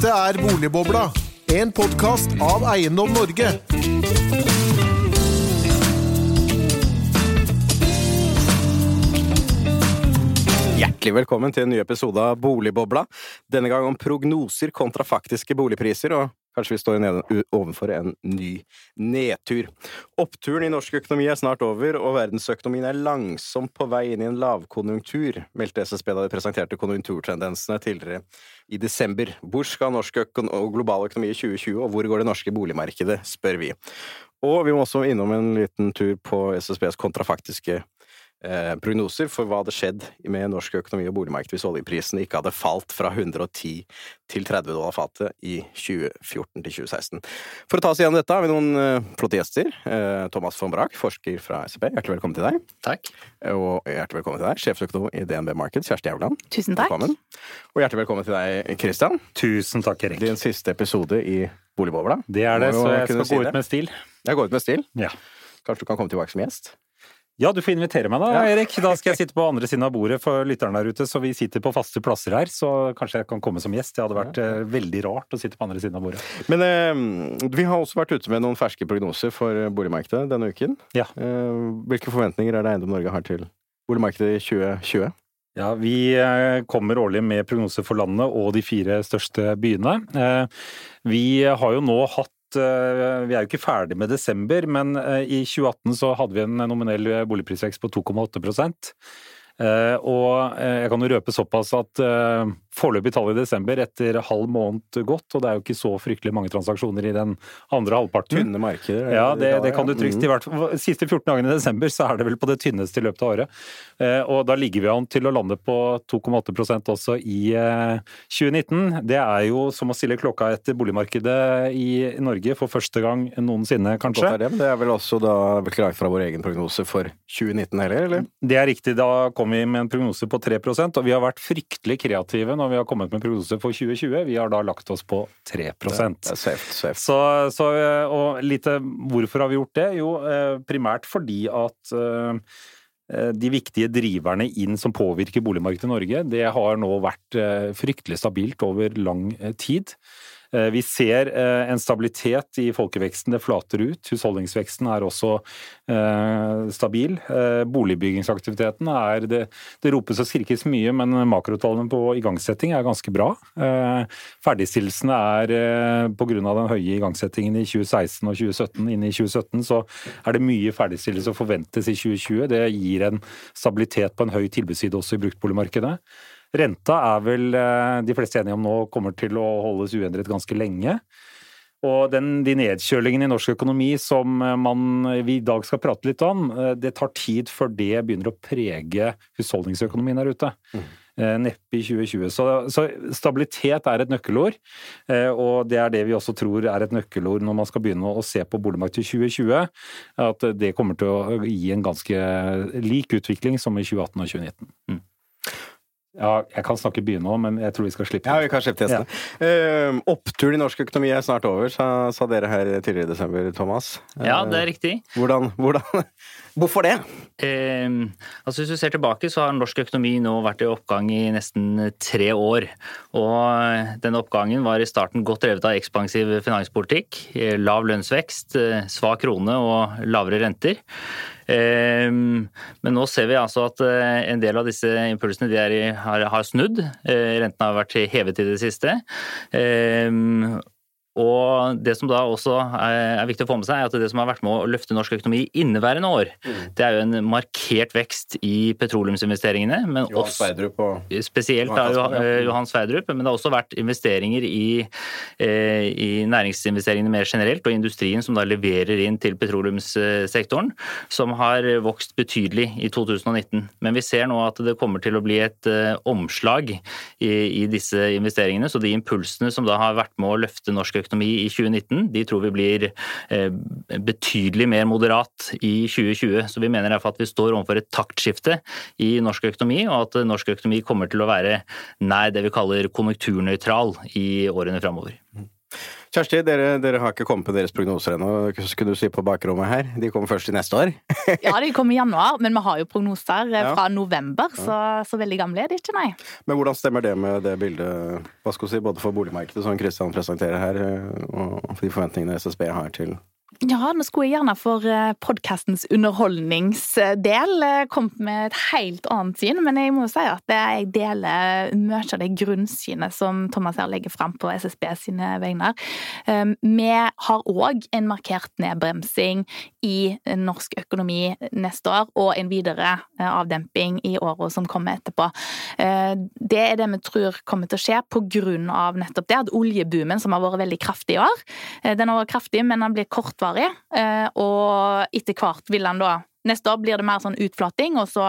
Dette er Boligbobla, en podkast av Eiendom Norge. Hjertelig velkommen til en ny episode av Boligbobla. Denne gang om prognoser kontra faktiske boligpriser, og kanskje vi står nede, ovenfor en ny nedtur. Oppturen i norsk økonomi er snart over, og verdensøkonomien er langsomt på vei inn i en lavkonjunktur, meldte SSB da de presenterte konjunkturtendensene tidligere i desember. Hvor skal norsk økon og global økonomi i 2020, og hvor går det norske boligmarkedet, spør vi. Og vi må også innom en liten tur på SSBs kontrafaktiske eh, prognoser for hva hadde skjedd med norsk økonomi og boligmarked hvis oljeprisen ikke hadde falt fra 110 til 30 dollar fatet i 2014 til 2016. For å ta oss igjennom dette har vi noen eh, flotte gjester. Eh, Thomas von Brach, forsker fra SEB, hjertelig velkommen til deg. Takk. Og hjertelig velkommen til deg, sjefsøkonom i DNB Markets, Kjersti Jævland. Tusen takk. Velkommen. Og hjertelig velkommen til deg, Christian. Tusen takk, Erik. Din siste episode i Boligbobla. Det er det, så jeg skal si gå det. ut med stil. Jeg går ut med stil. Ja. Kanskje du kan komme tilbake som gjest? Ja, du får invitere meg da, Ja. Erik. Da skal jeg sitte på andre siden av bordet for lytterne der ute, så vi sitter på faste plasser her. Så kanskje jeg kan komme som gjest. Det hadde vært ja. veldig rart å sitte på andre siden av bordet. Men eh, vi har også vært ute med noen ferske prognoser for boligmarkedet denne uken. Ja. Eh, hvilke forventninger er det Eiendom Norge har til boligmarkedet i 2020? Ja, Vi eh, kommer årlig med prognoser for landet og de fire største byene. Eh, Vi har jo nå hatt eh, vi er jo ikke ferdig med desember, men eh, i 2018 så hadde vi en nominell boligprisvekst på 2,8 Eh, Og eh, jeg kan jo røpe såpass at eh, foreløpig tall i desember etter halv måned gått, og det er jo ikke så fryktelig mange transaksjoner i den andre halvparten. Tynne markeder? er Ja, det, det kan du trygt. Mm. I hvert fall siste 14 dagene i desember så er det vel på det tynneste i løpet av året. Eh, Og da ligger vi an til å lande på 2,8% også i eh, 2019. Det er jo som å stille klokka etter boligmarkedet i Norge for første gang noensinne, kanskje. er det, det er vel også da klart fra vår egen prognose for 2019 heller, eller? Det er riktig. Da kom vi med en prognose på 3% og vi har vært fryktelig kreative når vi har kommet med prognose for 2020. Vi har da lagt oss på 3 Det er safe, safe. Så, så, og litt eh, hvorfor har vi gjort det? Jo, eh, primært fordi at eh, de viktige driverne inn som påvirker boligmarkedet i Norge, det har nå vært fryktelig stabilt over lang tid. Eh, Vi ser eh, en stabilitet i folkeveksten, det flater ut. Husholdningsveksten er også eh, stabil. Boligbyggingsaktiviteten er det, det ropes og skrikes mye, men makrotallene på igangsetting er ganske bra. Ferdigstillelsene er pga. den høye igangsettingen i 2016 og 2017 inn i 2017, så er det mye ferdigstillelse å forventes i 2020. Det gir en stabilitet på en høy tilbudsside også i bruktboligmarkedet. Renta er vel eh, de fleste enige om nå kommer til å holdes uendret ganske lenge. Og den, de nedkjølingene i norsk økonomi som eh, man, vi i dag skal prate litt om, eh, det tar tid før det begynner å prege husholdningsøkonomien her ute. Mm. Neppe i 2020. Så, så stabilitet er et nøkkelord, eh, og det er det vi også tror er et nøkkelord når man skal begynne å se på boligmarkedet i 2020. At det kommer til å gi en ganske lik utvikling som i 2018 og 2019. Mm. Ja, jeg kan snakke byen nå, men jeg tror vi skal slippe det. Ja, vi kan slippe testene. Eh, oppturen i norsk økonomi er snart over, sa, sa dere her tidligere i desember, Thomas. Ja, det er riktig. Hvordan, hvordan Hvorfor det? Uh, altså Hvis du ser tilbake, så har norsk økonomi nå vært i oppgang i nesten tre år. Og denne oppgangen var i starten godt drevet av ekspansiv finanspolitikk, eh, lav lønnsvekst, eh, svak krone og lavere renter. Eh, Men nå ser vi altså at eh, en del av disse impulsene de i, har, har snudd. Eh, Rentene har vært hevet i det siste. Og det som da også er viktig å få med seg, er at det som har vært med å løfte norsk økonomi i inneværende år, det er jo en markert vekst i petroleumsinvesteringene, men Johan også Sverdrup og Spesielt Johan av ja. eh, Johan Sverdrup, men det har også vært investeringer i, eh, i næringsinvesteringene mer generelt, og industrien som da leverer inn til petroleumssektoren, som har vokst betydelig i 2019. Men vi ser nå at det kommer til å bli et eh, omslag i, i disse investeringene, så de impulsene som da har vært med å løfte norsk økonomi i 2019, de tror vi blir eh, betydelig mer moderat i 2020. Så vi mener derfor at vi står overfor et taktskifte i norsk økonomi, og at norsk økonomi kommer til å være nær det vi kaller konjunkturnøytral i årene framover. Kjersti, dere, dere har ikke kommet med deres prognoser ennå. Skulle du si på bakrommet her? De kommer først i neste år? ja, de kommer i januar, men vi har jo prognoser eh, Ja. fra november, så, så veldig gamle er de ikke, nei. Men hvordan stemmer det med det bildet, hva skal vi si, både for boligmarkedet som Kristian presenterer her, eh, og for de forventningene SSB har til Ja, nå skulle jeg gjerne for podkastens underholdningsdel eh, kommet med et helt annet syn, men jeg må jo si at eh, jeg deler mye av det grunnsynet som Thomas her legger fram på SSB sine vegner. Um, Vi har òg en markert nedbremsing i norsk økonomi neste år, og en videre eh, avdemping i åra som kommer etterpå. Eh, Det er det vi tror kommer til å skje av nettopp det, at oljeboomen, som har vært veldig kraftig i år, eh, den har vært kraftig, men den blir kortvarig, eh, og etter hvert vil han da Neste år blir det mer sånn utflating, og så,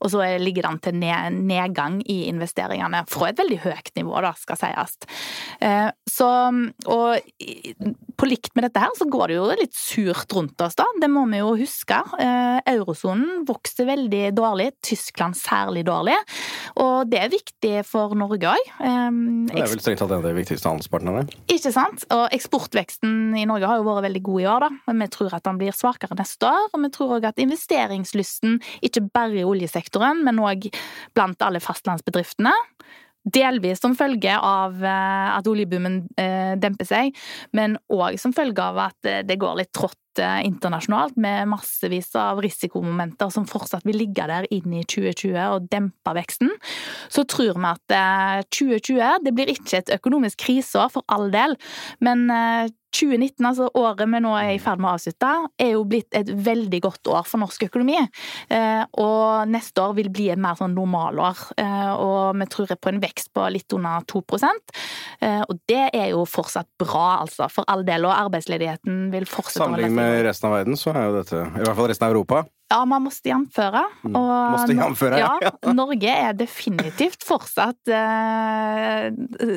og så ligger den til ned, nedgang i investeringene. Fra et veldig høyt nivå, da, skal sies. Eh, Så, og på likt med dette her, så går det jo litt surt rundt oss, da. Det må vi jo huske. Eh, Eurosonen vokser veldig dårlig, Tyskland særlig dårlig. Og det er viktig for Norge òg. Det er vel strengt tatt en av de viktigste handelspartnerne. Ikke sant? Og eksportveksten i Norge har jo vært veldig god i år, da. Men vi tror at den blir svakere neste år. Og vi tror òg at investeringslysten, ikke bare i oljesektoren, men òg blant alle fastlandsbedriftene, Delvis som følge av eh, at oljeboomen eh, demper seg, men òg som følge av at eh, det går litt trått internasjonalt med massevis av risikomomenter som fortsatt vil ligge der inn i 2020 og dempe veksten. Så tror vi at eh, 2020 det blir ikke et økonomisk kriseår for all del, men 2019, altså året vi nå er i ferd med å avslutte, er jo blitt et veldig godt år for norsk økonomi. Eh, og neste år vil bli et mer sånn normalår. Eh, og vi tror på en vekst på litt under 2 eh, Og det er jo fortsatt bra, altså. For all del. Og arbeidsledigheten vil fortsette Sammenlignet med resten av verden, så er jo dette, i hvert fall resten av Europa Ja, man måtte jamføre. Måste jamføre, ja. ja. Norge er definitivt fortsatt eh,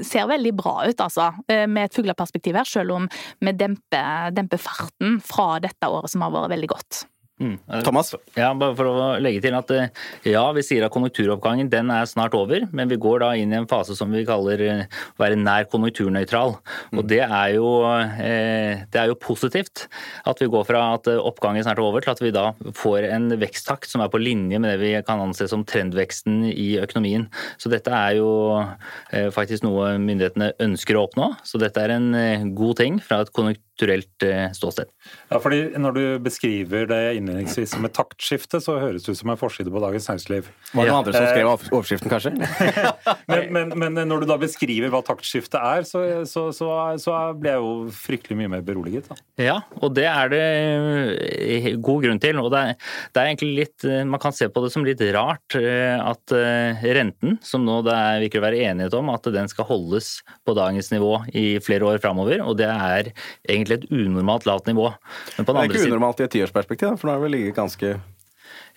Ser veldig bra ut, altså. Med et fugleperspektiv her, selv om vi demper, demper farten fra dette året som har vært veldig godt. Mm. Thomas? Ja, bare for å legge til at eh, ja, vi sier at konjunkturoppgangen den er snart over, men vi går da inn i en fase som vi kaller eh, å være nær konjunkturnøytral. Og det er, jo, eh, det er jo positivt at vi går fra at eh, oppgangen snart er over, til at vi da får en veksttakt som er på linje med det vi kan anse som trendveksten i økonomien. Så dette er jo eh, faktisk noe myndighetene ønsker å oppnå. Så dette er en eh, god ting fra et konjunkturelt eh, ståsted. Ja, fordi Når du beskriver det innledningsvis som et taktskifte, så høres det ut som en forside på Dagens Næringsliv. Var det noen Ja. andre som skrev over- overskriften, kanskje? Men, men, men når du da beskriver hva taktskiftet er, så, så, så, så blir jeg jo fryktelig mye mer beroliget. Da. Ja, og det er det eh, god grunn til. Og det er, det er egentlig litt eh, Man kan se på det som litt rart eh, at eh, renten, som nå det er, virker å være enighet om, at den skal holdes på dagens nivå i flere år framover. Og det er egentlig et unormalt lavt nivå. Men på Det er andre ikke siden unormalt i et tiårsperspektiv, for nå har vi ligget ganske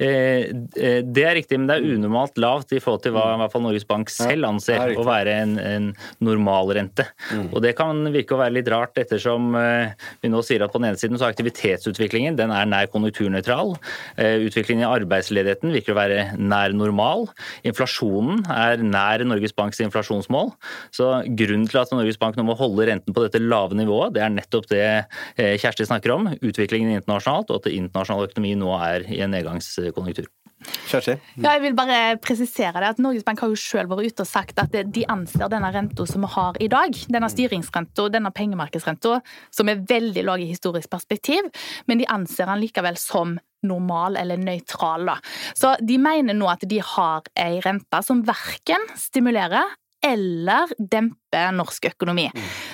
Det er riktig, men det er unormalt lavt i forhold til hva i hvert fall Norges Bank selv anser er å være en, en normalrente. Og det kan virke å være litt rart ettersom eh, vi nå sier at på den ene siden så er aktivitetsutviklingen den er nær konjunkturnøytral. Eh, Utviklingen i arbeidsledigheten virker å være nær normal. Inflasjonen er nær Norges Banks inflasjonsmål. Så grunnen til at Norges Bank nå må holde renten på dette lave nivået, det er nettopp det eh, Kjersti snakker om. Utviklingen internasjonalt, og at det internasjonale økonomi nå er i en nedgangskonjunktur. Kjersti? Ja, jeg vil bare presisere det at Norges Bank har jo selv vært ute og sagt at de anser denne renta som vi har i dag, denne styringsrenta, denne pengemarkedsrenta, som er veldig lav i historisk perspektiv, men de anser den likevel som normal eller nøytral. Da. Så de mener nå at de har ei rente som verken stimulerer eller dempe norsk økonomi.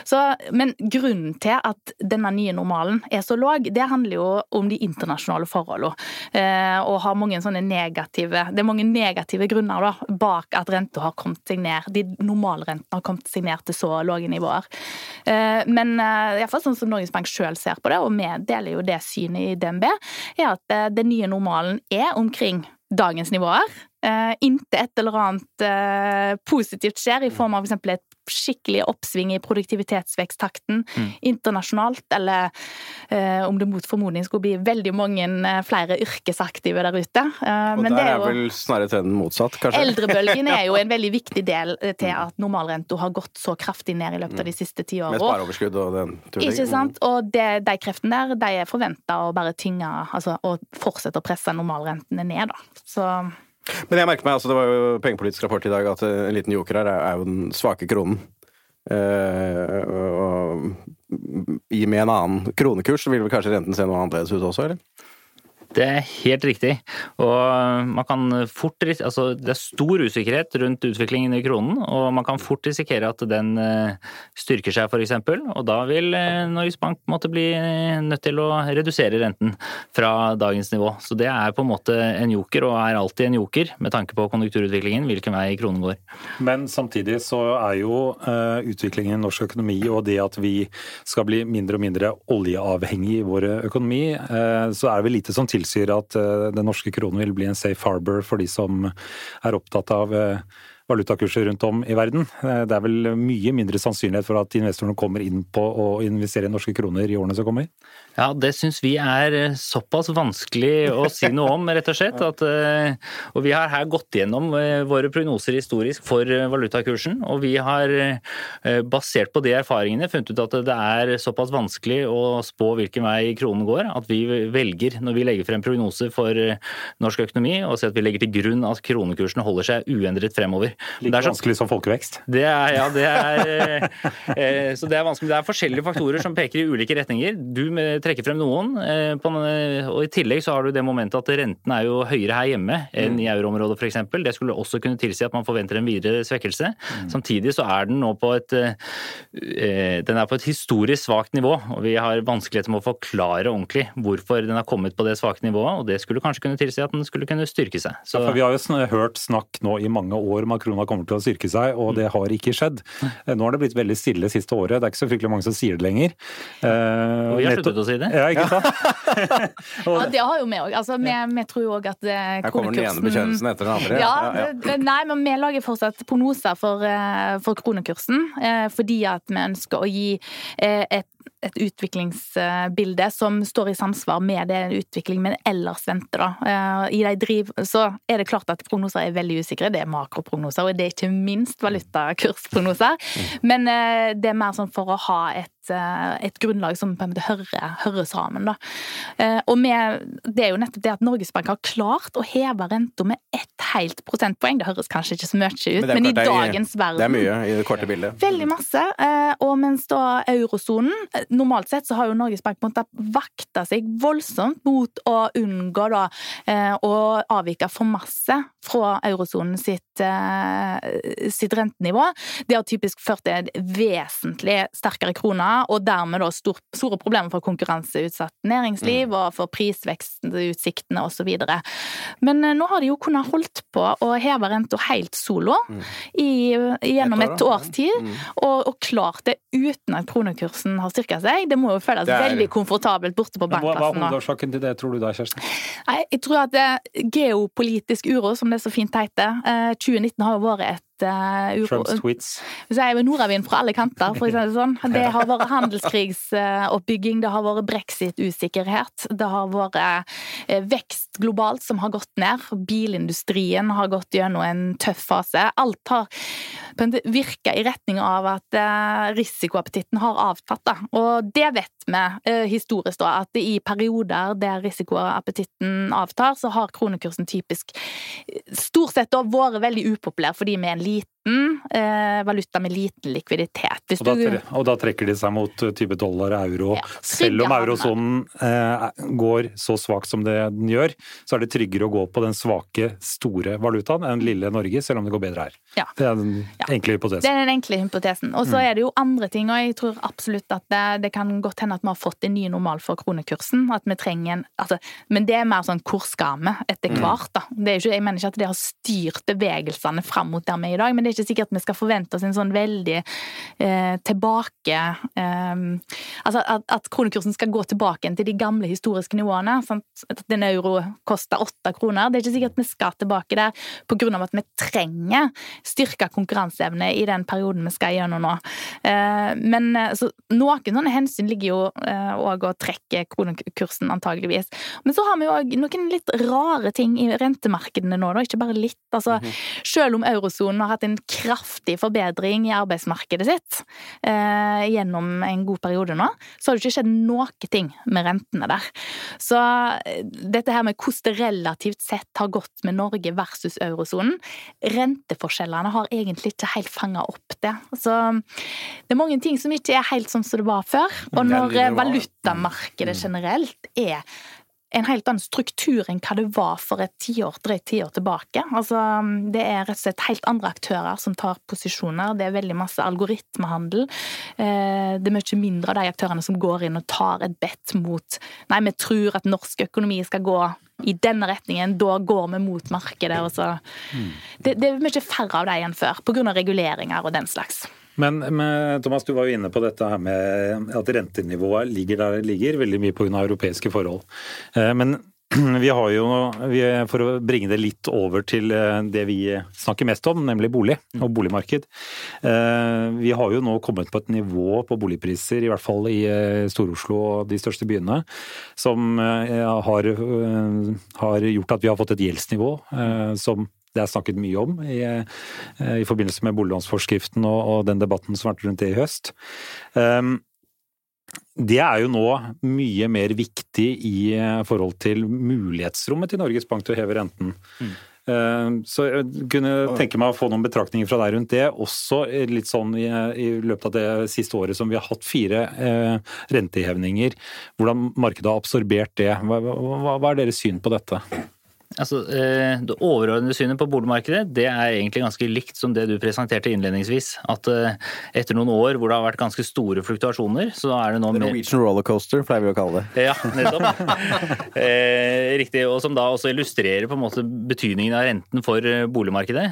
Så, men grunnen til at denne nye normalen er så lav, det handler jo om de internasjonale forholdene. Eh, og har mange sånne negative Det er mange negative grunner da, bak at renta har kommet seg ned. De normalrentene har kommet seg ned til så lave nivåer. Eh, men eh, i hvert fall sånn som Norges Bank sjøl ser på det, og vi deler jo det synet i DNB, er at eh, den nye normalen er omkring dagens nivåer. Eh, inntil et eller annet eh, positivt skjer, i form av f.eks. et skikkelig oppsving i produktivitetsveksttakten Mm. internasjonalt, eller eh, om det mot formodning skulle bli veldig mange eh, flere yrkesaktive der ute. Eh, Og men der er jo vel snarere trenden motsatt, kanskje? Eldrebølgen er jo en veldig viktig del eh, til at normalrenta har gått så kraftig ned i løpet av de siste ti Med åra. spareoverskudd og den turen. Ikke sant? Og det, de kreftene der, de er forventa å bare tynge Altså å fortsette å presse normalrentene ned, da. Så Men jeg merker meg, altså det var jo pengepolitisk rapport i dag, at en liten joker her er, jo den svake kronen. Uh, og i med en annen kronekurs så vil vel kanskje renten se noe annerledes ut også, eller? Det er helt riktig. Og man kan fort altså Det er stor usikkerhet rundt utviklingen i kronen, og man kan fort risikere at den eh, styrker seg, f.eks. Og da vil eh, Norges Bank måtte bli eh, nødt til å redusere renten fra dagens nivå. Så det er på en måte en joker, og er alltid en joker med tanke på konjunkturutviklingen, hvilken vei kronen går. Men samtidig så er jo utviklingen i norsk økonomi og det at vi skal bli mindre og mindre oljeavhengig i vår økonomi, så er det vel lite som tilsier at eh, den norske kronen vil bli en safe harbor for de som er opptatt av eh, valutakurser rundt om i verden. Eh, Det er vel mye mindre sannsynlighet for at investorene kommer inn på å investere i norske kroner i årene som kommer? Ja, det syns vi er eh, såpass vanskelig å si noe om, rett og slett. At, eh, og vi har her gått gjennom våre prognoser historisk for valutakursen, og vi har basert på de erfaringene funnet ut at det er såpass vanskelig å spå hvilken vei kronen går, at vi velger, når vi legger frem prognoser for norsk økonomi, og si at vi legger til grunn at kronekursen holder seg uendret fremover. Like Det er så- vanskelig som folkevekst? det er, ja, det er, eh, eh, så det er vanskelig. Det er forskjellige faktorer som peker i ulike retninger. Du trekker frem noen, eh, på, og i tillegg så har du det momentet at renten er jo høyere her hjemme enn i euroområdet f.eks. Det skulle også kunne tilsi at man forventer en videre svekkelse. Samtidig så er den nå på et, eh, den er på et historisk svakt nivå, og vi har vanskeligheter med å forklare ordentlig hvorfor den har kommet på det svake nivået, og det skulle kanskje kunne tilsi at den skulle kunne styrke seg. Så, For Vi har jo hørt snakk nå i mange år at krona kommer til å styrke seg, og det har ikke skjedd. Eh, Nå har det blitt veldig stille siste året. Det er ikke så fryktelig mange som sier det lenger. Eh, vi har sluttet å si det. Ja, ikke sant? ja, det har jo vi òg. Altså, vi, vi tror jo òg at kronekursen Her kommer den ene bekjennelsen etter den andre. Ja, det- Nei, men vi lager fortsatt prognoser for, eh, for kronekursen. eh, Fordi at vi ønsker å gi eh, et, et utviklingsbilde som står i samsvar med det utviklingen vi ellers venter. Da. Eh, I de driv, så er det klart at prognoser er veldig usikre. Det er makroprognoser, og det er ikke minst valutakursprognoser. Men eh, det er mer sånn for å ha et, et grunnlag som på en måte hører, hører sammen. Da. Eh, Og med, det er jo nettopp det at Norges Bank har klart å heve renta med ett helt prosentpoeng. Det høres kanskje ikke så mye ut, Men men, i dagens dagens verden Det er mye i det korte bildet. Veldig masse. eh, Og mens da eurosonen eh, Normalt sett så har jo Norges Bank måttet vakte seg voldsomt mot å unngå da eh, å avvike for masse fra eurosonen sitt, eh, sitt rentenivå. Det har typisk ført til en vesentlig sterkere krone, og dermed da stor, store problemer for konkurranseutsatt næringsliv og for prisvekstutsiktene osv. Men eh, nå har de jo kunnet holdt på å heve renta helt solo i, gjennom Et års tid, Mm. og, og klart det uten at kronekursen har styrka seg. Det må jo føles er- veldig komfortabelt borte på bankplassen. Hva, er hovedårsaken til det, tror du da, Kjersti? Nei, jeg tror at det, geopolitisk uro, som det er så fint heter, eh, 2019 har jo vært et eh. Trumps tweets? Så er jo nordavind fra alle kanter, for å si det sånn. Det har vært handelskrigsoppbygging, det har vært brexit-usikkerhet, det har vært eh, vekst globalt som har gått ned, bilindustrien har gått gjennom en tøff fase. Alt har en måte i retning av at eh, risikoappetitten har avtatt. Da. Og det vet vi eh, historisk, da, at i perioder der risikoappetitten avtar, så har kronekursen typisk eh, stort sett da vært veldig upopulær fordi vi er en liten eh, valuta med liten likviditet. Og da, og da trekker de seg mot uh, type dollar og euro. Ja, Selv om eurosonen eh, går så svakt som det den gjør, så er det tryggere å gå på den svake, store valutaen enn lille Norge, selv om det går bedre her. Ja. Det er den Ja. enkle Det hypotesen. er den enkle hypotesen. Og så er det jo andre ting, og jeg tror absolutt at det, det kan godt hende at vi har fått en ny normal for kronekursen. At vi trenger en altså, Men det er mer sånn hvor skal vi etter hvert, da. Det er ikke, jeg mener ikke at det har styrt bevegelsene fram mot der vi er i dag, men det er er ikke sikkert vi skal forvente oss en sånn veldig eh, tilbake eh, Altså at, at, kronekursen skal gå tilbake til de gamle historiske nivåene. Sant? At en euro koster åtte kroner. Det er ikke sikkert vi skal tilbake der av at vi trenger styrka konkurranseevne i den perioden vi skal gjennom nå. Eh, men så, noen sånne hensyn ligger jo òg å trekke kronekursen, antageligvis. Men så har vi òg noen litt rare ting i rentemarkedene nå, da. Ikke bare litt. Altså, -hmm. Selv om eurosonen har hatt en kraftig forbedring i arbeidsmarkedet sitt eh, gjennom en god periode nå, så har det ikke skjedd noe ting med rentene der. Så eh, dette her med hvordan det relativt sett har gått med Norge versus eurosonen, renteforskjellene har egentlig ikke helt fanga opp det. Så det er mange ting som ikke er helt sånn som det var før. Og når valutamarkedet mm. generelt er en helt annen struktur enn hva det var for et tiår, drøyt tiår tilbake. Altså, det er rett og slett helt andre aktører som tar posisjoner. Det er veldig masse algoritmehandel. Eh, det er mye mindre av de aktørene som går inn og tar et bedt mot Nei, vi tror at norsk økonomi skal gå i denne retningen, da går vi mot markedet. Og. Mm. Det, det er mye færre av de enn før, pga. reguleringer og den slags. Men, men, Thomas, du var jo inne på dette her med at rentenivået ligger der det ligger, veldig mye pga. europeiske forhold. Eh, men vi har jo, for å bringe det litt over til eh, det vi snakker mest om, nemlig bolig og boligmarked. Eh, vi har jo nå kommet på et nivå på boligpriser, i hvert fall i Stor-Oslo og de største byene, som har, har gjort at vi har fått et gjeldsnivå som det er snakket mye om i, eh, i forbindelse med boliglånsforskriften og, og, den debatten som har vært rundt det i høst. Um, det er jo nå mye mer viktig i eh, forhold til mulighetsrommet til Norges Bank til å heve renten. Mm. Ehm, så jeg kunne tenke meg å få noen betraktninger fra deg rundt det. Også litt sånn i, i løpet av det siste året som vi har hatt fire eh, rentehevninger. Hvordan markedet har absorbert det. Hva, hva, hva er deres syn på dette? Altså, eh, Det overordnede synet på boligmarkedet det er egentlig ganske likt som det du presenterte innledningsvis. At eh, etter noen år hvor det har vært ganske store fluktuasjoner, så er det nå mer Norwegian rollercoaster pleier vi å kalle det. Ja, nettopp. eh, riktig. Og som da også illustrerer på en måte betydningen av renten for boligmarkedet.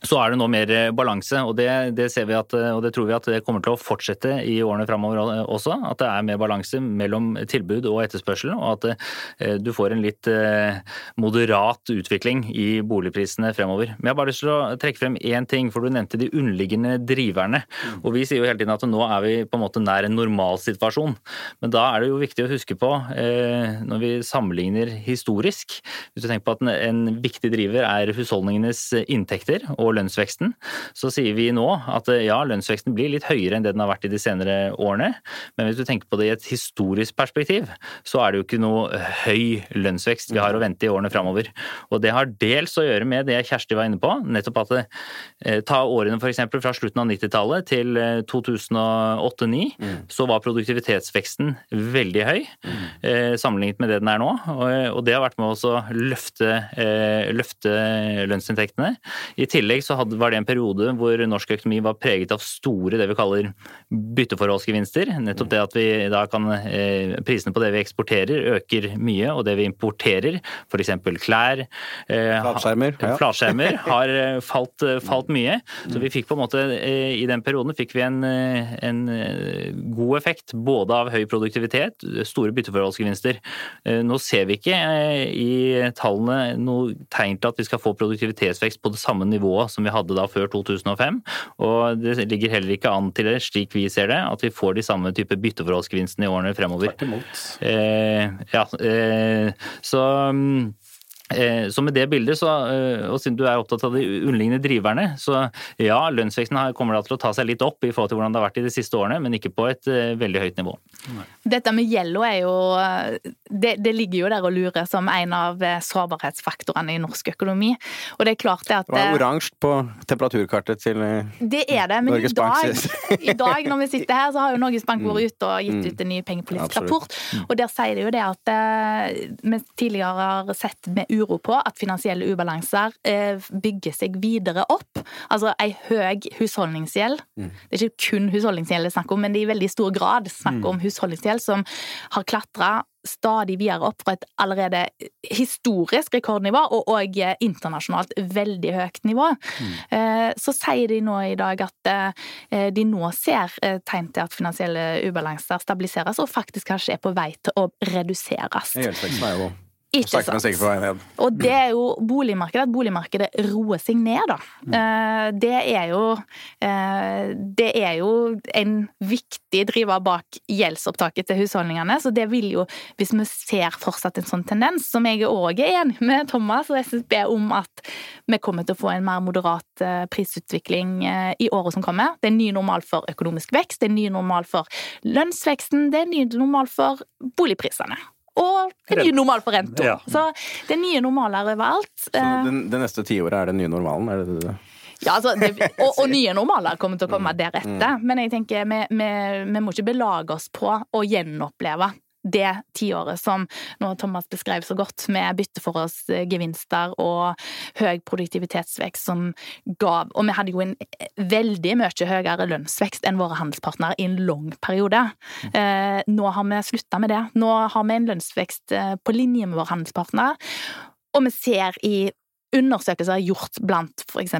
Eh, så er det nå mer eh, balanse, og det, det, ser vi at, eh, og det tror vi at det kommer til å fortsette i årene framover også. At det er mer balanse mellom tilbud og etterspørsel, og at eh, du får en litt moderat utvikling i boligprisene fremover. Men jeg har bare lyst til å trekke frem én ting, for du nevnte de underliggende driverne. Og vi sier jo hele tiden at nå er vi på en måte nær en normalsituasjon. Men da er det jo viktig å huske på, når vi sammenligner historisk, hvis du tenker på at en viktig driver er husholdningenes inntekter og og lønnsveksten, så sier vi nå at eh, ja, lønnsveksten blir litt høyere enn det den har vært i de senere årene. Men hvis du tenker på det i et historisk perspektiv, så er det jo ikke noe høy lønnsvekst vi har å vente i årene framover. Og det har dels å gjøre med det Kjersti var inne på, nettopp at det, eh, ta årene f.eks. fra slutten av 90-tallet til 2008-2009, eh, mm. så var produktivitetsveksten veldig høy mm. sammenlignet med det den er nå. Og det har vært med å løfte, løfte lønnsinntektene. I tillegg tillegg så hadde, var det en periode hvor norsk økonomi var preget av store det vi kaller bytteforholdsgevinster. Nettopp det at vi da kan eh, Prisene på det vi eksporterer øker mye, og det vi importerer, f.eks. klær eh, Flatskjermer. Ha, Flatskjermer har eh, falt, eh, falt, mye. Så vi fikk på en måte eh, I den perioden fikk vi en, eh, en god effekt både av høy produktivitet, store bytteforholdsgevinster. Nå ser vi ikke i tallene noe tegn til at vi skal få produktivitetsvekst på det samme nivået som vi hadde da før 2005. Og det ligger heller ikke an til slik vi ser det, at vi får de samme type bytteforholdsgevinstene i årene fremover. Tvert imot. Eh, ja, eh, så mm, Eh, så med det bildet, så, eh, og siden du er opptatt av de underliggende driverne, så ja, lønnsveksten kommer da til å ta seg litt opp i forhold til hvordan det har vært i de siste årene, men ikke på et eh, veldig høyt nivå. Dette med gjelda er jo det, det, ligger jo der og lurer som en av sårbarhetsfaktorene i norsk økonomi. Og det er klart det at Det var oransje på temperaturkartet til det er det, men Norges Bank. I dag, I dag, når vi sitter her, så har jo Norges Bank vært ute og gitt mm. ut en ny pengepolitisk rapport, og der sier det jo det at vi tidligere har sett med uro på at finansielle ubalanser eh, bygger seg videre opp. Altså ei høy husholdningsgjeld. Mm. Det er ikke kun husholdningsgjeld det er snakk om, men det er i veldig stor grad snakk om mm. Husholdningsgjeld som har klatra stadig videre opp fra et allerede historisk rekordnivå, og òg internasjonalt veldig høyt nivå. Mm. Så sier de nå i dag at de nå ser tegn til at finansielle ubalanser stabiliseres, og faktisk kanskje er på vei til å reduseres. Gjeldsveksten er jo ikke sant. Og det er jo boligmarkedet, at boligmarkedet roer seg ned, da. Mm. Eh, det er jo eh, Det er jo en viktig driver bak gjeldsopptaket til husholdningene, så det vil jo, hvis vi ser fortsatt en sånn tendens, som jeg òg er enig med Thomas og SSB om at vi kommer til å få en mer moderat eh, prisutvikling i året som kommer. Det er en ny normal for økonomisk vekst, det er en ny normal for lønnsveksten, det er en ny normal for boligprisene og en nye normal for renta. Ja. Så det er nye normaler overalt. Så det, det neste tiåret er den nye normalen? er det det? Ja, altså, det, og, og, nye normaler kommer til å komme mm. deretter. Mm. Men jeg tenker, vi, vi, vi må ikke belage oss på å gjenoppleve det tiåret som nå Thomas beskrev så godt, med bytteforholdsgevinster og høy produktivitetsvekst som gav Og vi hadde jo en veldig mye høyere lønnsvekst enn våre handelspartnere i en lang periode. Eh, nå har vi slutta med det. Nå har vi en lønnsvekst eh, på linje med våre handelspartnere. Og vi ser i undersøkelser gjort blant f.eks.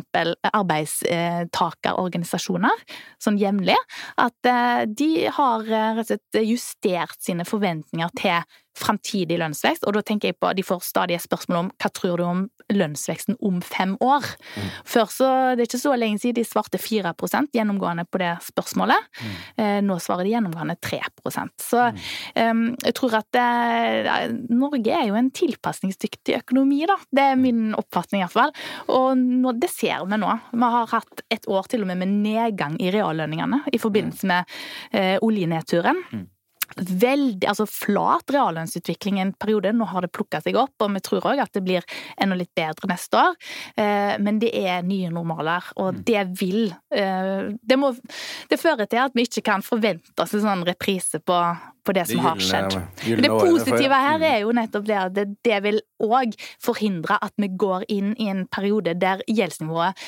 arbeidstakerorganisasjoner sånn jevnlig, at eh, de har eh, rett og slett justert sine forventninger til framtidig lønnsvekst, og da tenker jeg på de får stadig spørsmål om hva tror du om lønnsveksten om fem år? Mm. Før så, Det er ikke så lenge siden de svarte 4% gjennomgående på det spørsmålet. Mm. Eh, nå svarer de gjennomgående 3 Så mm. um, jeg tror at det, Norge er jo en tilpasningsdyktig økonomi, da. Det er min oppfatning iallfall. Og nå, det ser vi nå. Vi har hatt et år til og med med nedgang i reallønningene i forbindelse mm. med eh, oljenedturen. Mm veldig altså flat reallønnsutvikling en periode. Nå har det plukka seg opp, og vi tror òg at det blir enda litt bedre neste år. Eh, men det er nye normaler, og mm. det vil eh, det, må, det fører til at vi ikke kan forvente oss en sånn reprise på, på det som har skjedd. Det positive her er jo nettopp det at det, det vil òg forhindre at vi går inn i en periode der gjeldsnivået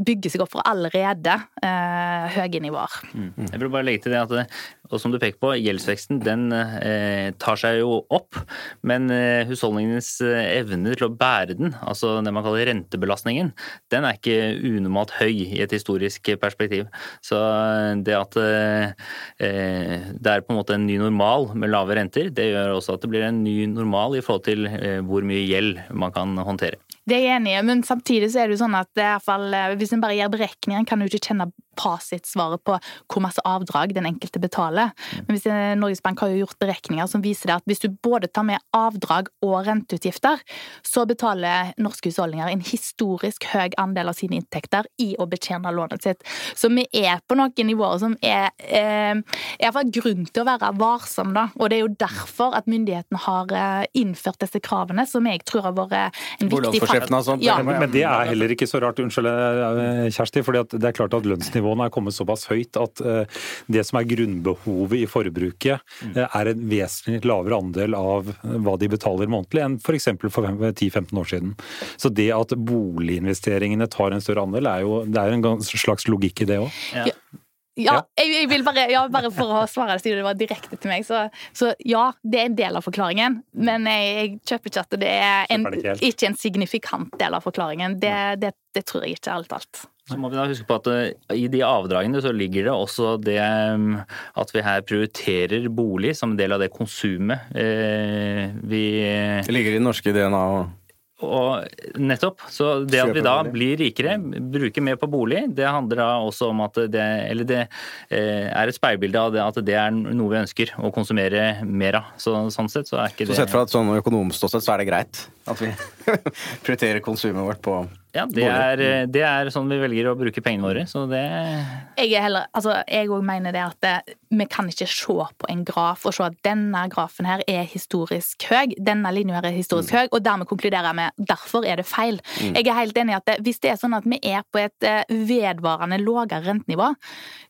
bygger seg opp fra allerede eh, høye nivåer. Mm. Jeg vil bare legge til det at, og som du peker på, gjeldsveksten den eh, tar seg jo opp, men eh, husholdningenes eh, evne til å bære den, altså det man kaller rentebelastningen, den er ikke unormalt høy i et historisk perspektiv. Så eh, det at eh, det er på en måte en ny normal med lave renter, det gjør også at det blir en ny normal i forhold til hvor mye gjeld man kan håndtere. Det er jeg enig i, men samtidig så er det jo sånn at det er eh, hvis en bare gjør beregninger, kan du ikke kjenne fasitsvaret på hvor masse avdrag den enkelte betaler. Mm. Men hvis Norges Bank har jo gjort beregninger som viser det at hvis du både tar med avdrag og renteutgifter, så betaler norske husholdninger en historisk høy andel av sine inntekter i å betjene lånet sitt. Så vi er på noen nivåer som er eh, iallfall grunn til å være varsom, da. Og det er jo derfor at myndighetene har eh, innført disse kravene, som jeg tror har vært en viktig faktor. Ja. Men, men det er heller ikke så rart, unnskyld eh, Kjersti, for det er klart at lønnsnivået nivåene er kommet såpass høyt at eh, det som er grunnbehovet i forbruket, mm. eh, er en vesentlig lavere andel av hva de betaler månedlig enn f.eks. for, for 10-15 år siden. Så det at boliginvesteringene tar en større andel, er jo det er en slags logikk i det òg. Ja. Ja, jeg, jeg, vil bare, ja, bare for å svare siden det var direkte til meg, så, så, ja, det er en del av forklaringen. Men jeg, jeg kjøper ikke at det er en, ikke en signifikant del av forklaringen. Det, det, det tror jeg ikke, alt talt. Så må vi da huske på at eh, I de avdragene så ligger det også det mm, at vi her prioriterer bolig som en del av det konsumet eh, vi Det ligger i den norske DNA-et? Og nettopp. Så det at vi da blir rikere, bruker mer på bolig, det handler da også om at det Eller det eh, er et speilbilde av det at det er noe vi ønsker å konsumere mer av. Så, sånn sett så er ikke det Så sett fra et sånn økonomståsted så er det greit at vi prioriterer konsumet vårt på ja, det er, eh, det er, sånn vi velger å bruke pengene våre, så det Jeg er heller, altså, jeg òg mener det at det, eh, vi kan ikke se på en graf og se at denne grafen her er historisk høy, denne linja her er historisk mm. høy, og dermed konkluderer med derfor er det feil. Mm. Jeg er helt enig i at det, hvis det er sånn at vi er på et eh, vedvarende lavere rentenivå,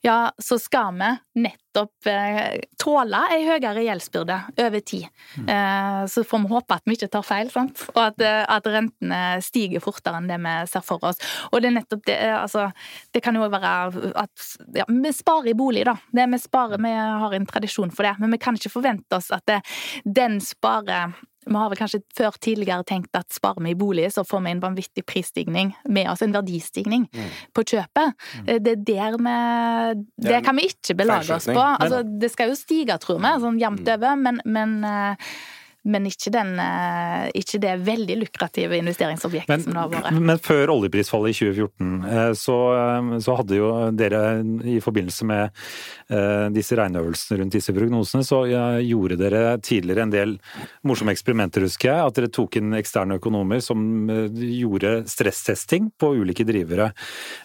ja, så skal vi nettopp eh, tåle ei høyere gjeldsbyrde over tid. Eh, så får vi håpe at vi ikke tar feil, sant? og at, eh, at rentene stiger fortere enn det vi ser for oss. Og det er nettopp det eh, altså, Det kan jo være at ja, vi sparer i bolig, da. Det vi sparer, vi har en tradisjon for det. Men vi kan ikke forvente oss at det, den sparer vi har vel kanskje før tidligere tenkt at sparer vi i bolig, så får vi en vanvittig prisstigning med oss, en verdistigning Mm. på kjøpet. Mm. Det er der vi Det kan vi ikke belage oss på. Altså, det skal jo stige, tror vi, sånn jevnt Mm. over, men, men, eh, men ikke, den, eh, ikke det veldig lukrative investeringsobjektet Men, som det har vært. men før oljeprisfallet i 2014, eh, så, eh, så hadde jo dere i forbindelse med eh, disse regneøvelsene rundt disse prognosene, så eh, gjorde dere tidligere en del morsomme eksperimenter, husker jeg. At dere tok inn eksterne økonomer som eh, gjorde stresstesting på ulike drivere.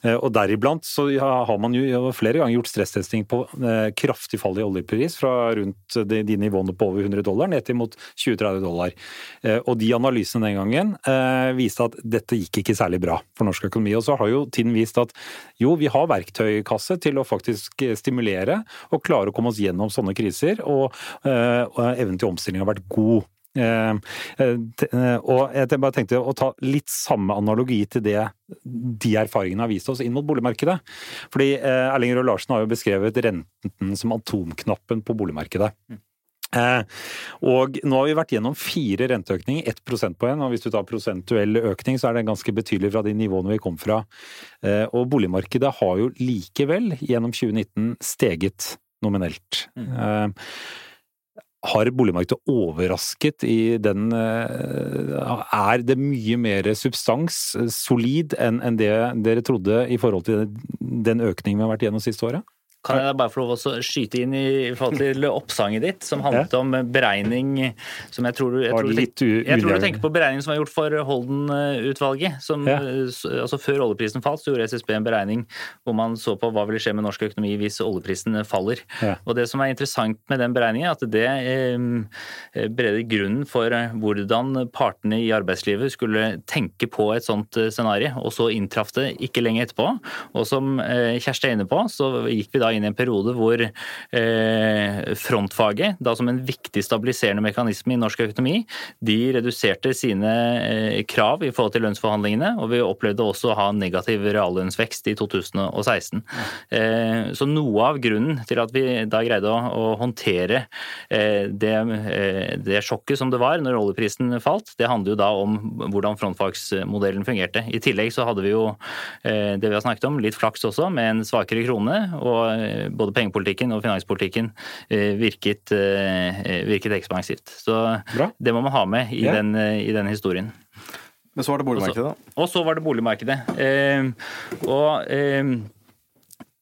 Eh, Og deriblant så har man jo flere ganger gjort stresstesting på eh, kraftig fall i oljepris, fra rundt de, de nivåene på over 100 dollar ned til mot 20-30 dollar. Eh, Og de analysene den gangen eh, viste at dette gikk ikke særlig bra for norsk økonomi. Og så har jo tiden vist at jo, vi har verktøykasse til å faktisk stimulere og klare å komme oss gjennom sånne kriser, og, eh, og evnen til omstilling har vært god. Eh, eh, og jeg bare tenkte å ta litt samme analogi til det de erfaringene har vist oss inn mot boligmarkedet. Fordi Erling Røe Larsen har jo beskrevet renten som atomknappen på boligmarkedet. Eh, og nå har vi vært gjennom fire renteøkninger, ett prosentpoeng. Og hvis du tar prosentuell økning, så er det ganske betydelig fra de nivåene vi kom fra. Eh, og boligmarkedet har jo likevel gjennom 2019 steget nominelt. Mm. har boligmarkedet overrasket i den eh, Er det mye mer substans, eh, solid, enn det dere trodde i forhold til den økningen vi har vært gjennom siste året? Kan jeg bare få lov å skyte inn i forhold til oppsanget ditt, som handlet om beregning som jeg tror du, jeg tror jeg tenk, jeg tror du tenker på beregningen som var gjort for Holden-utvalget. som Ja. altså Før oljeprisen falt, så gjorde SSB en beregning hvor man så på hva ville skje med norsk økonomi hvis oljeprisen faller. Ja. Og Det som er interessant med den beregningen, er at det eh, bereder grunnen for hvordan partene i arbeidslivet skulle tenke på et sånt eh, scenario, og så inntraff det ikke lenge etterpå. Og som eh, Kjersti er inne på, så gikk vi da inn i en periode hvor eh, frontfaget, da som en viktig stabiliserende mekanisme i norsk økonomi, de reduserte sine eh, krav i forhold til lønnsforhandlingene, og vi opplevde også å ha negativ reallønnsvekst i 2016. Eh, Så noe av grunnen til at vi da greide å, håndtere det, det sjokket som det var når oljeprisen falt, det handler jo da om hvordan frontfagsmodellen fungerte. I tillegg så hadde vi jo det vi har snakket om, litt flaks også, med en svakere krone. og Både pengepolitikken og finanspolitikken eh, virket, eh, virket ekspansivt. Så Bra. det må man ha med i, Ja. den, eh, i den historien. Men så var det boligmarkedet, da. Og så var det boligmarkedet. Eh, og eh,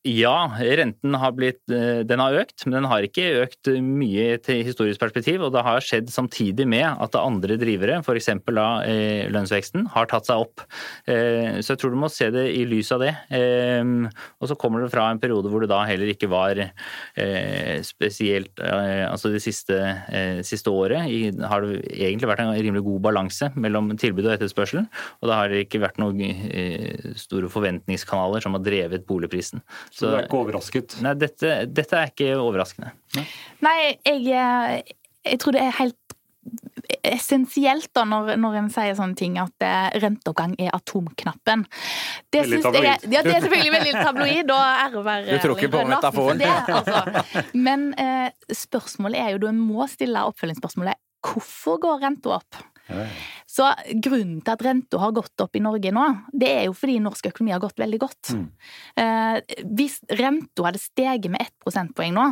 ja, renten har blitt eh, Den har økt, men den har ikke økt mye til historisk perspektiv. Og det har skjedd samtidig med at andre drivere, f.eks. da eh, lønnsveksten, har tatt seg opp. Eh, så jeg tror du må se det i lys av det. Og så kommer det fra en periode hvor det da heller ikke var spesielt Altså det siste, siste året har det egentlig vært en rimelig god balanse mellom tilbud og etterspørsel. Og det har ikke vært noen store forventningskanaler som har drevet boligprisen. Så du er ikke overrasket? Nei, dette, dette er ikke overraskende. Nei, jeg, eh, jeg tror det er helt essensielt da når, når en sier sånne ting at eh, renteoppgang er atomknappen. Det Veldig tabloid. jeg tabloid. ja, det er selvfølgelig veldig tabloid, og ære være Du tror ikke på metaforen? det, altså. Men eh, spørsmålet er jo, du må stille oppfølgingsspørsmålet hvorfor går renta opp? Så grunnen til at renta har gått opp i Norge nå, det er jo fordi norsk økonomi har gått veldig godt. Mm. Eh, hvis renta hadde steget med ett prosentpoeng nå,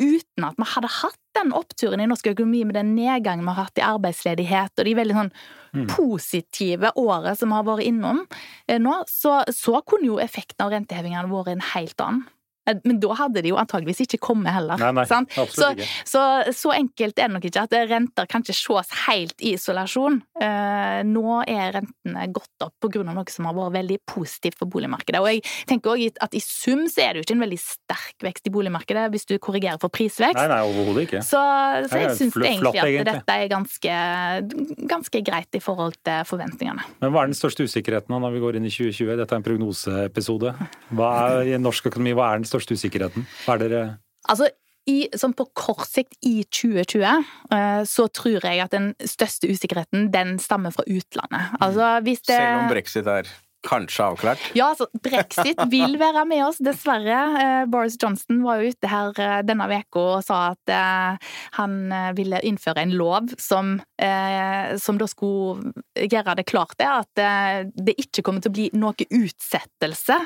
uten at vi hadde hatt den oppturen i norsk økonomi med den nedgangen vi har hatt i arbeidsledighet og de veldig sånn Mm. positive året som vi har vært innom eh, nå, så, så kunne jo effekten av rentehevingene vært en helt annen. Eh, Men da hadde de jo antageligvis ikke kommet heller. Nei, nei, sant? Så, ikke. så, så enkelt er det nok ikke at renter kan ikke ses helt i isolasjon. Eh, nå er rentene gått opp av noe som har vært veldig positivt for boligmarkedet. Og jeg tenker også at i sum så er det jo ikke en veldig sterk vekst i boligmarkedet hvis du korrigerer for prisvekst. Nei, nei, overhodet ikke. Så, så jeg syns egentlig at egentlig. dette er ganske, ganske greit i forhold til forventningene. Men hva er den største usikkerheten når vi går inn i 2020? Dette er en prognoseepisode. Hva er i norsk økonomi, hva er den største største usikkerheten? Hva er dere Altså, i, sånn på kort sikt i 2020 eh, så tror jeg at den største usikkerheten den stammer fra utlandet. Altså hvis det Selv om brexit er kanskje avklart? Ja, altså brexit vil være med oss, dessverre. Eh, Boris Johnson var jo ute her eh, denne uka og sa at han ville innføre en lov som, som da skulle gjøre det klart det, at det ikke kommer til å bli noe utsettelse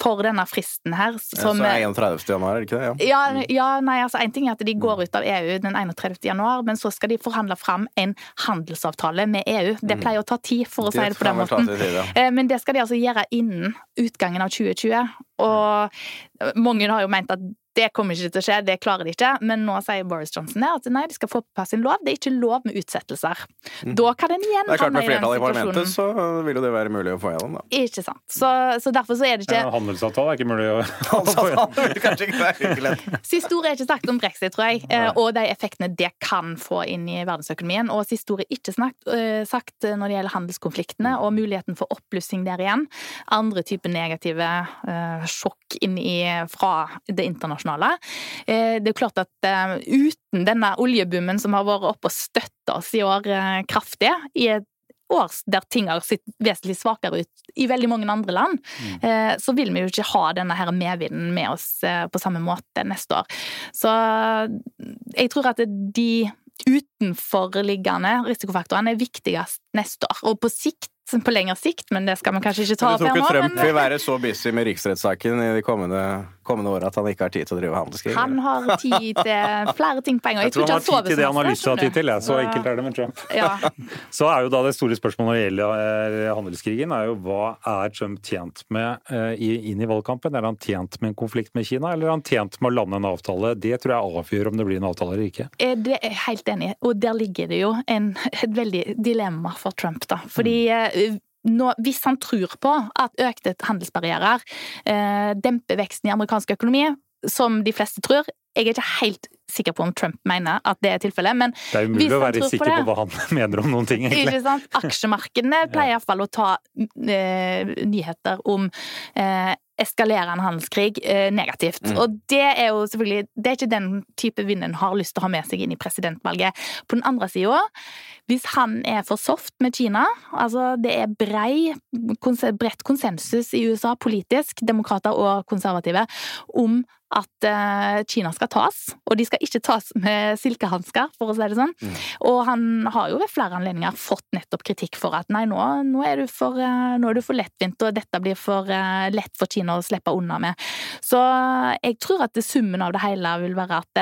for denne fristen her. Som, så er 31. januar, er det ikke det? Ja. ja, ja, nei, altså En ting er at de går ut av EU den 31. januar, men så skal de forhandle fram en handelsavtale med EU. Det pleier å ta tid, for å si det på den måten. ja. Eh, Men det skal de altså gjøre innen utgangen av 2020. Og mange har jo ment at det kommer ikke til å skje, det klarer de ikke. Men nå sier Boris Johnson det, at nei, de skal få på plass en lov. Det er ikke lov med utsettelser. Da kan en igjen Mm. Det er klart Med flertallet i parlamentet så vil jo det være mulig å få gjennom, da. Ikke sant. Så, så derfor så er det ikke ja, Handelsavtale er ikke mulig å få vil kanskje ikke være. Siste ord er ikke sagt om brexit, tror jeg, og de effektene det kan få inn i verdensøkonomien. Og siste ord er ikke snakket, eh, sagt når det gjelder handelskonfliktene og muligheten for oppblussing der igjen. Andre typer negative uh, sjokk inn i, fra det internasjonale. Eh, det er jo klart at eh, uten denne oljeboomen som har vært oppe og støtta oss i år eh, kraftig, i et år der ting har sett vesentlig svakere ut i veldig mange andre land, mm. så vil vi jo ikke ha denne her medvinden med oss på samme måte neste år. Så jeg tror at de utenforliggende risikofaktorene er viktigst neste år. Og på sikt, på lengre sikt, men det skal man kanskje ikke ta Du tror opp ikke her nå. Trump vil være så busy med riksrettssaken i de kommende, kommende åra at han ikke har tid til å drive handelskrig? Han har tid til flere ting på en gang. Jeg tror han har tid til det han har lyst til å ha tid til. Ja. Så enkelt er det med Trump. Ja. Så er jo da det store spørsmålet når det gjelder eh, handelskrigen, er jo hva er Trump tjent med eh, inn i valgkampen? Er han tjent med en konflikt med Kina, eller er han tjent med å lande en avtale? Det tror jeg avgjør om det blir en avtale eller ikke. Eh, Det er jeg helt enig i, og der ligger det jo en, et veldig dilemma for Trump, da. Fordi eh, nå, hvis han tror på at økte handelsbarrierer eh, demper veksten i amerikansk økonomi, som de fleste tror Jeg er ikke helt sikker på om Trump mener at det er tilfellet, men Det er umulig å være tror på det, på hva han mener om noen ting, egentlig. Ikke sant? Aksjemarkedene pleier iallfall å ta eh, nyheter om eh, eskalerende handelskrig eh, negativt. Mm. Og det er jo selvfølgelig Det er ikke den type vind en har lyst til å ha med seg inn i presidentvalget. På den andre sida, hvis han er for soft med Kina Altså, det er brei, bredt konsensus i USA politisk, demokrater og konservative, om at eh, Kina skal tas, og de skal ikke tas med silkehansker, for å si det sånn. Og han har jo ved flere anledninger fått nettopp kritikk for at nei, nå, nå, er, du for, eh, nå er du for lettvint, og dette blir for eh, lett for Kina å slippe unna med. Så jeg tror at summen av det hele vil være at,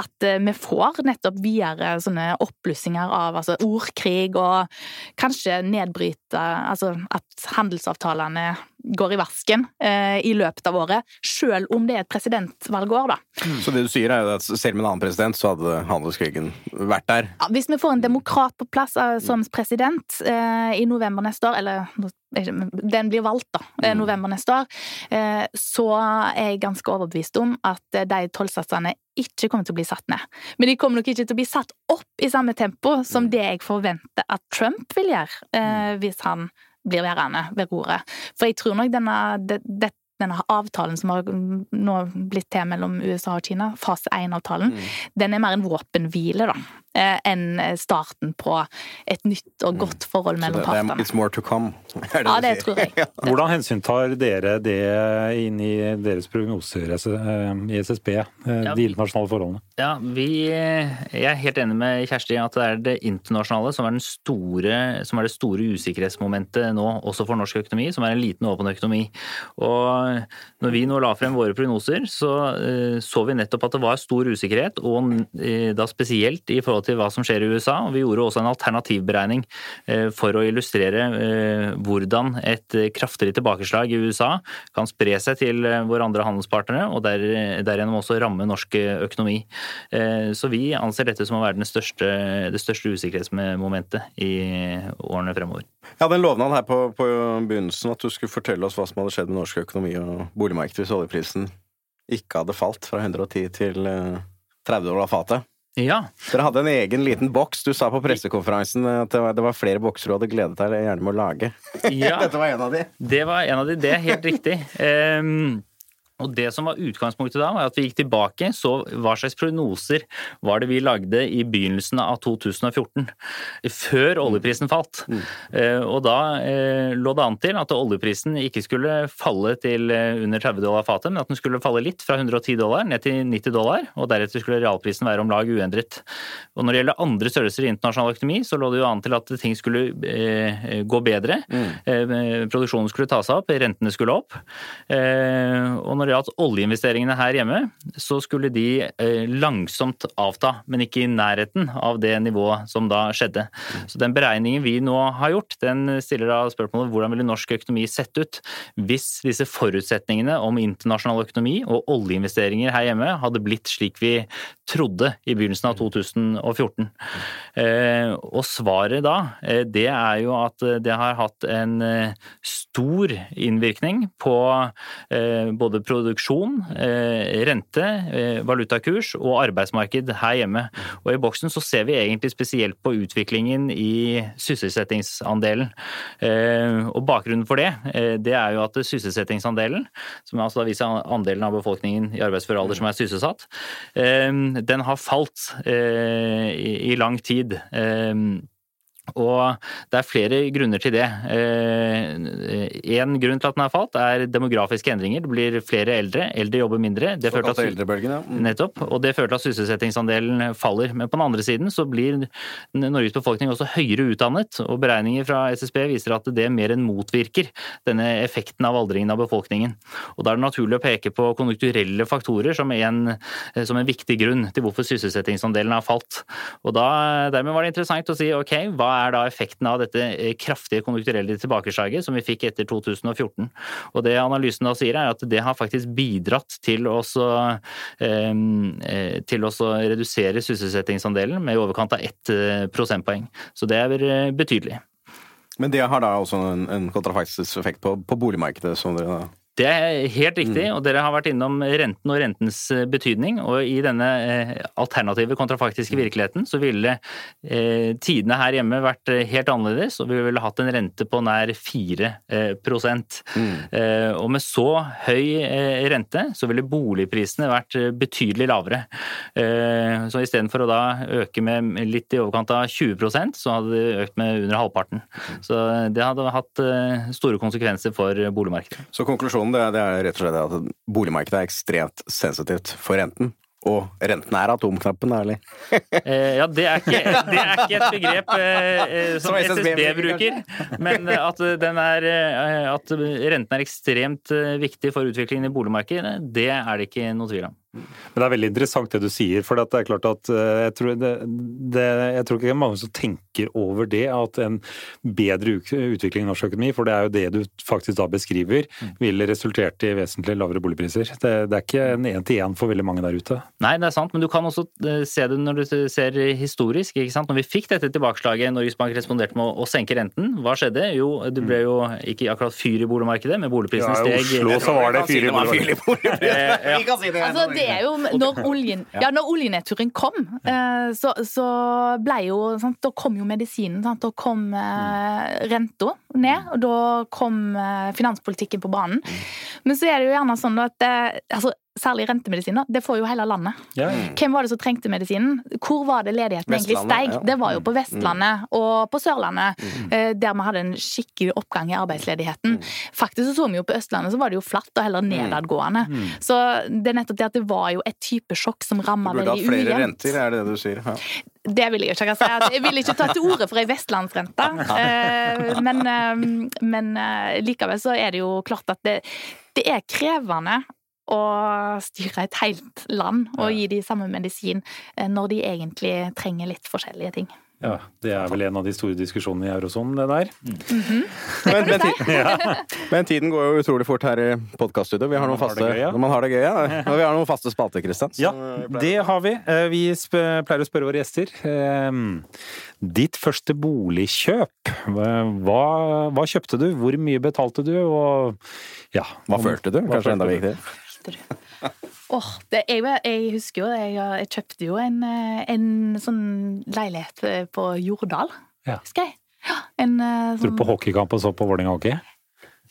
at vi får nettopp videre sånne oppblussinger av altså, ordkrig, og kanskje nedbryte Altså at handelsavtalene går i vasken i løpet av året, sjøl om det er et presidentvalgår, da. Så det du sier er at selv med en annen president, så hadde handelskrigen vært der. Ja, hvis vi får en demokrat på plass eh, som president eh, i november neste år, eller den blir valgt da, eh, november neste år, eh, så er jeg ganske overbevist om at de tollsatsene ikke kommer til å bli satt ned. Men de kommer nok ikke til å bli satt opp i samme tempo som det jeg forventer at Trump vil gjøre, eh, hvis han blir værende ved roret. For jeg tror nok denne, det, det, denne avtalen som har nå blitt til mellom USA og Kina, fase 1-avtalen, den er mer en våpenhvile, da, enn starten på et nytt og godt forhold Så mellom det, det partene. it's more to come. er Ja, det tror jeg. Hvordan hensyntar dere det inn i deres prognoser eh, i SSB, eh, Ja. de internasjonale forholdene? Ja, vi, jeg er helt enig med Kjersti at det er det internasjonale som er, den store, som er det store usikkerhetsmomentet nå, også for norsk økonomi, som er en liten åpen økonomi. Og når vi nå la frem våre prognoser, så eh, så vi nettopp at det var stor usikkerhet, og eh, da spesielt i forhold til hva som skjer i USA. Og vi gjorde også en alternativberegning eh, for å illustrere eh, hvordan et eh, kraftigere tilbakeslag i USA kan spre seg til våre andre handelspartnere, og der, derigjennom også ramme norsk økonomi. Så vi anser dette som å være den største, det største usikkerhetsmomentet i årene fremover. Jeg hadde en lovnad her på, på begynnelsen at du skulle fortelle oss hva som hadde skjedd med norsk økonomi og boligmarkedet hvis oljeprisen ikke hadde falt fra 110 til eh, 30 dollar fatet. Ja. Dere hadde en egen liten boks. Du sa på pressekonferansen at det var, det var flere bokser du hadde gledet deg gjerne med å lage. ja. Dette var en av de. Det var en av de, det er helt riktig. Um, og Det som var utgangspunktet da, var at vi gikk tilbake, så hva slags prognoser var det vi lagde i begynnelsen av 2014, før oljeprisen falt. Mm. Uh, og Da uh, lå det an til at oljeprisen ikke skulle falle til uh, under 30 dollar fatet, men at den skulle falle litt, fra 110 dollar ned til 90 dollar, og deretter skulle realprisen være om lag uendret. Og Når det gjelder andre størrelser i internasjonal økonomi, så lå det jo an til at ting skulle gå bedre. Mm. Produksjonen skulle ta seg opp, rentene skulle opp. og når når det gjaldt oljeinvesteringene her hjemme, så skulle de eh, langsomt avta, men ikke i nærheten av det nivået som da skjedde. Så den beregningen vi nå har gjort, den stiller da spørsmålet hvordan ville norsk økonomi sett ut hvis disse forutsetningene om internasjonal økonomi og oljeinvesteringer her hjemme hadde blitt slik vi trodde i begynnelsen av 2014. Eh, og svaret da, eh, det er jo at det har hatt en stor innvirkning på både produksjon, eh, rente, eh, valutakurs og arbeidsmarked her hjemme. Og I boksen så ser vi egentlig spesielt på utviklingen i sysselsettingsandelen. Eh, og Bakgrunnen for det det er jo at sysselsettingsandelen, som altså da viser andelen av befolkningen i arbeidsfør alder som er sysselsatt, den har falt i lang tid. Og det er flere grunner til det. Én eh, grunn til at den har falt, er demografiske endringer. Det blir flere eldre. Eldre jobber mindre. Det førte at, at, ja. Mm. Nettopp. Og det fører til at sysselsettingsandelen faller. Men på den andre siden så blir Norges befolkning også høyere utdannet. Og beregninger fra SSB viser at det mer enn motvirker denne effekten av aldringen av befolkningen. Og da er det naturlig å peke på konjunkturelle faktorer som en, som en viktig grunn til hvorfor sysselsettingsandelen har falt. Og da, dermed var det interessant å si ok, hva er da effekten av dette eh, kraftige konjunkturelle tilbakeslaget som vi fikk etter 2014. Og Det analysen da sier, er at det har faktisk bidratt til å ehm, eh, til å redusere sysselsettingsandelen med i overkant av ett eh, prosentpoeng. Så det er betydelig. Men det har da også en kontrafaktisk effekt på, på boligmarkedet? som dere da det er helt riktig, mm. og dere har vært innom renten og rentens eh, betydning. Og i denne eh, alternative kontrafaktiske virkeligheten så ville eh, tidene her hjemme vært helt annerledes, og vi ville hatt en rente på nær 4 mm. Og med så høy rente så ville boligprisene vært betydelig lavere. Så istedenfor å da øke med litt i overkant av 20% så hadde det økt med under halvparten. Mm. Så det hadde hatt store konsekvenser for boligmarkedet. Så konklusjonen konklusjonen det, er rett og slett at boligmarkedet er ekstremt sensitivt for renten. Og renten er atomknappen, ærlig. eh, ja, det er, ikke, det er, ikke, et begrep eh, som, som SSB bruker. Men at, er, eh, at renten er ekstremt eh, viktig for utviklingen i boligmarkedet, det er det ikke noe tvil om. Men Det er veldig interessant det du sier. for det er klart at eh, jeg tror, det, det, jeg tror ikke det er mange som tenker over det, at en bedre utvikling i norsk økonomi, for det er jo det du faktisk da beskriver, ville resultert i vesentlig lavere boligpriser. Det, det er ikke en én-til-én for veldig mange der ute. Nei, det er sant, men du kan også eh, se det når du ser historisk. ikke sant? Når vi fikk dette tilbakeslaget, Norges Bank responderte med å, senke renten, hva skjedde? Jo, det ble jo ikke akkurat fyr i boligmarkedet, men boligprisene steg. Ja, I Oslo så var det fyr i boligmarkedet. Vi kan si det. Altså, det er jo når, oljen, ja, når oljenedturen kom, eh, så, så, ble jo sant, Da kom jo medisinen. Sant, da kom eh, renta ned, og da kom eh, finanspolitikken på banen. Men så er det jo gjerne sånn at altså, særlig rentemedisiner, det får jo hele landet. Ja. Hvem var det som trengte medisinen? Hvor var det ledigheten egentlig steig? Ja. Det var jo på mm. Vestlandet mm. og på Sørlandet, mm. Eh, der vi hadde en skikkelig oppgang i arbeidsledigheten. Mm. Faktisk så, så vi jo på Østlandet så var det jo flatt og heller mm. nedadgående. Mm. Så det er nettopp det at det var jo et type sjokk som ramma veldig ujevnt. Du burde ha flere renter, er det det du sier? Ja. Det vil jeg ikke si. Jeg vil ikke ta til orde for ei vestlandsrente. Eh, men, eh, men likevel så er det jo klart at det, det er krevende å styre et helt land og gi de samme medisin eh, når de egentlig trenger litt forskjellige ting. Ja, Det er vel en av de store diskusjonene i eurosonen, det der. Mm -hmm. men, men, ja. men, tiden går jo utrolig fort her i podkaststudioet. Vi har noen faste gøy, ja. Når man har det gøy, ja. Og vi har noen faste spalter, Kristian. Ja, det har vi. Eh, vi pleier å spørre våre gjester. Ehm, ditt første boligkjøp, hva, hva kjøpte du? Hvor mye betalte du? Og ja Hva følte du? Kanskje enda viktigere? Kjøpte du? Åh, det, jeg, jeg husker jo jeg, jeg kjøpte jo en, eh, en sånn leilighet eh, på Jordal, Ja. husker jeg. Ja, en sånn... Dro sånn på hockeykamp og så på Vålerenga hockey?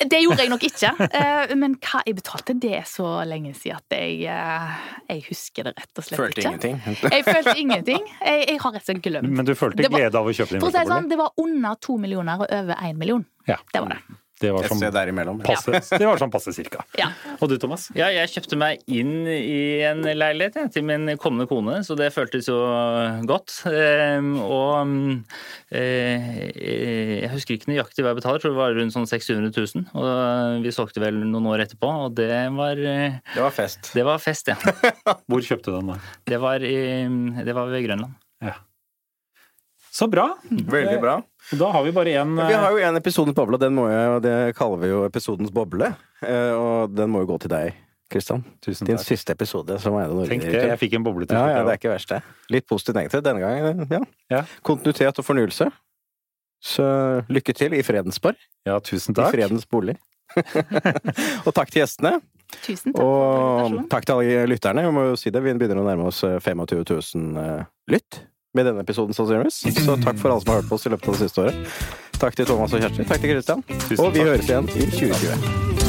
Det gjorde jeg nok ikke. eh, Men hva jeg betalte, det er så lenge siden at jeg, jeg husker det rett og slett Følte ikke. ingenting. Jeg følte ingenting. Jeg, jeg har rett og slett glemt. Men du følte var- glede av å kjøpe din første det sånn, bolig? det var under to millioner og over én million. Ja. Det var det. Det var sånn derimellom. passe, det var sånn passe cirka. Ja. Og du, Thomas? Ja, jeg kjøpte meg inn i en leilighet jeg, til min kommende kone, så det føltes jo godt. Ehm, og eh, jeg husker ikke nøyaktig hva jeg betaler, jeg tror det var rundt sånn 600 000. Og vi solgte vel noen år etterpå, og det var, eh, Det var fest. det var fest, ja. Hvor kjøpte du den da? Det var, i, det var ved Grønland. Ja. Så bra. Veldig bra. Da har vi bare én Vi har jo en episodens boble, den må jeg, og det kaller vi jo episodens boble. Eh, Og den må jo gå til deg, Kristian. Tusen Din takk. siste episode som Eide Tenk det, jeg fikk en boble til Ja, ja, det er ikke verst, det. Litt positivt negativt denne gangen. Ja. Ja. Kontinuitet og fornyelse. Så lykke til i Fredensborg. Ja, tusen I takk. Fredens bolig. og takk til gjestene. Tusen takk for Og takk til alle lytterne. Vi må jo si det, vi begynner å nærme oss eh, 25 000 eh, lytt med denne episoden, sannsynligvis. Så takk for alle som har hørt på oss i løpet av det siste året. Takk til Thomas og Kjersti. Takk til Kristian. Tusen Og vi takk. høres igjen i 2020.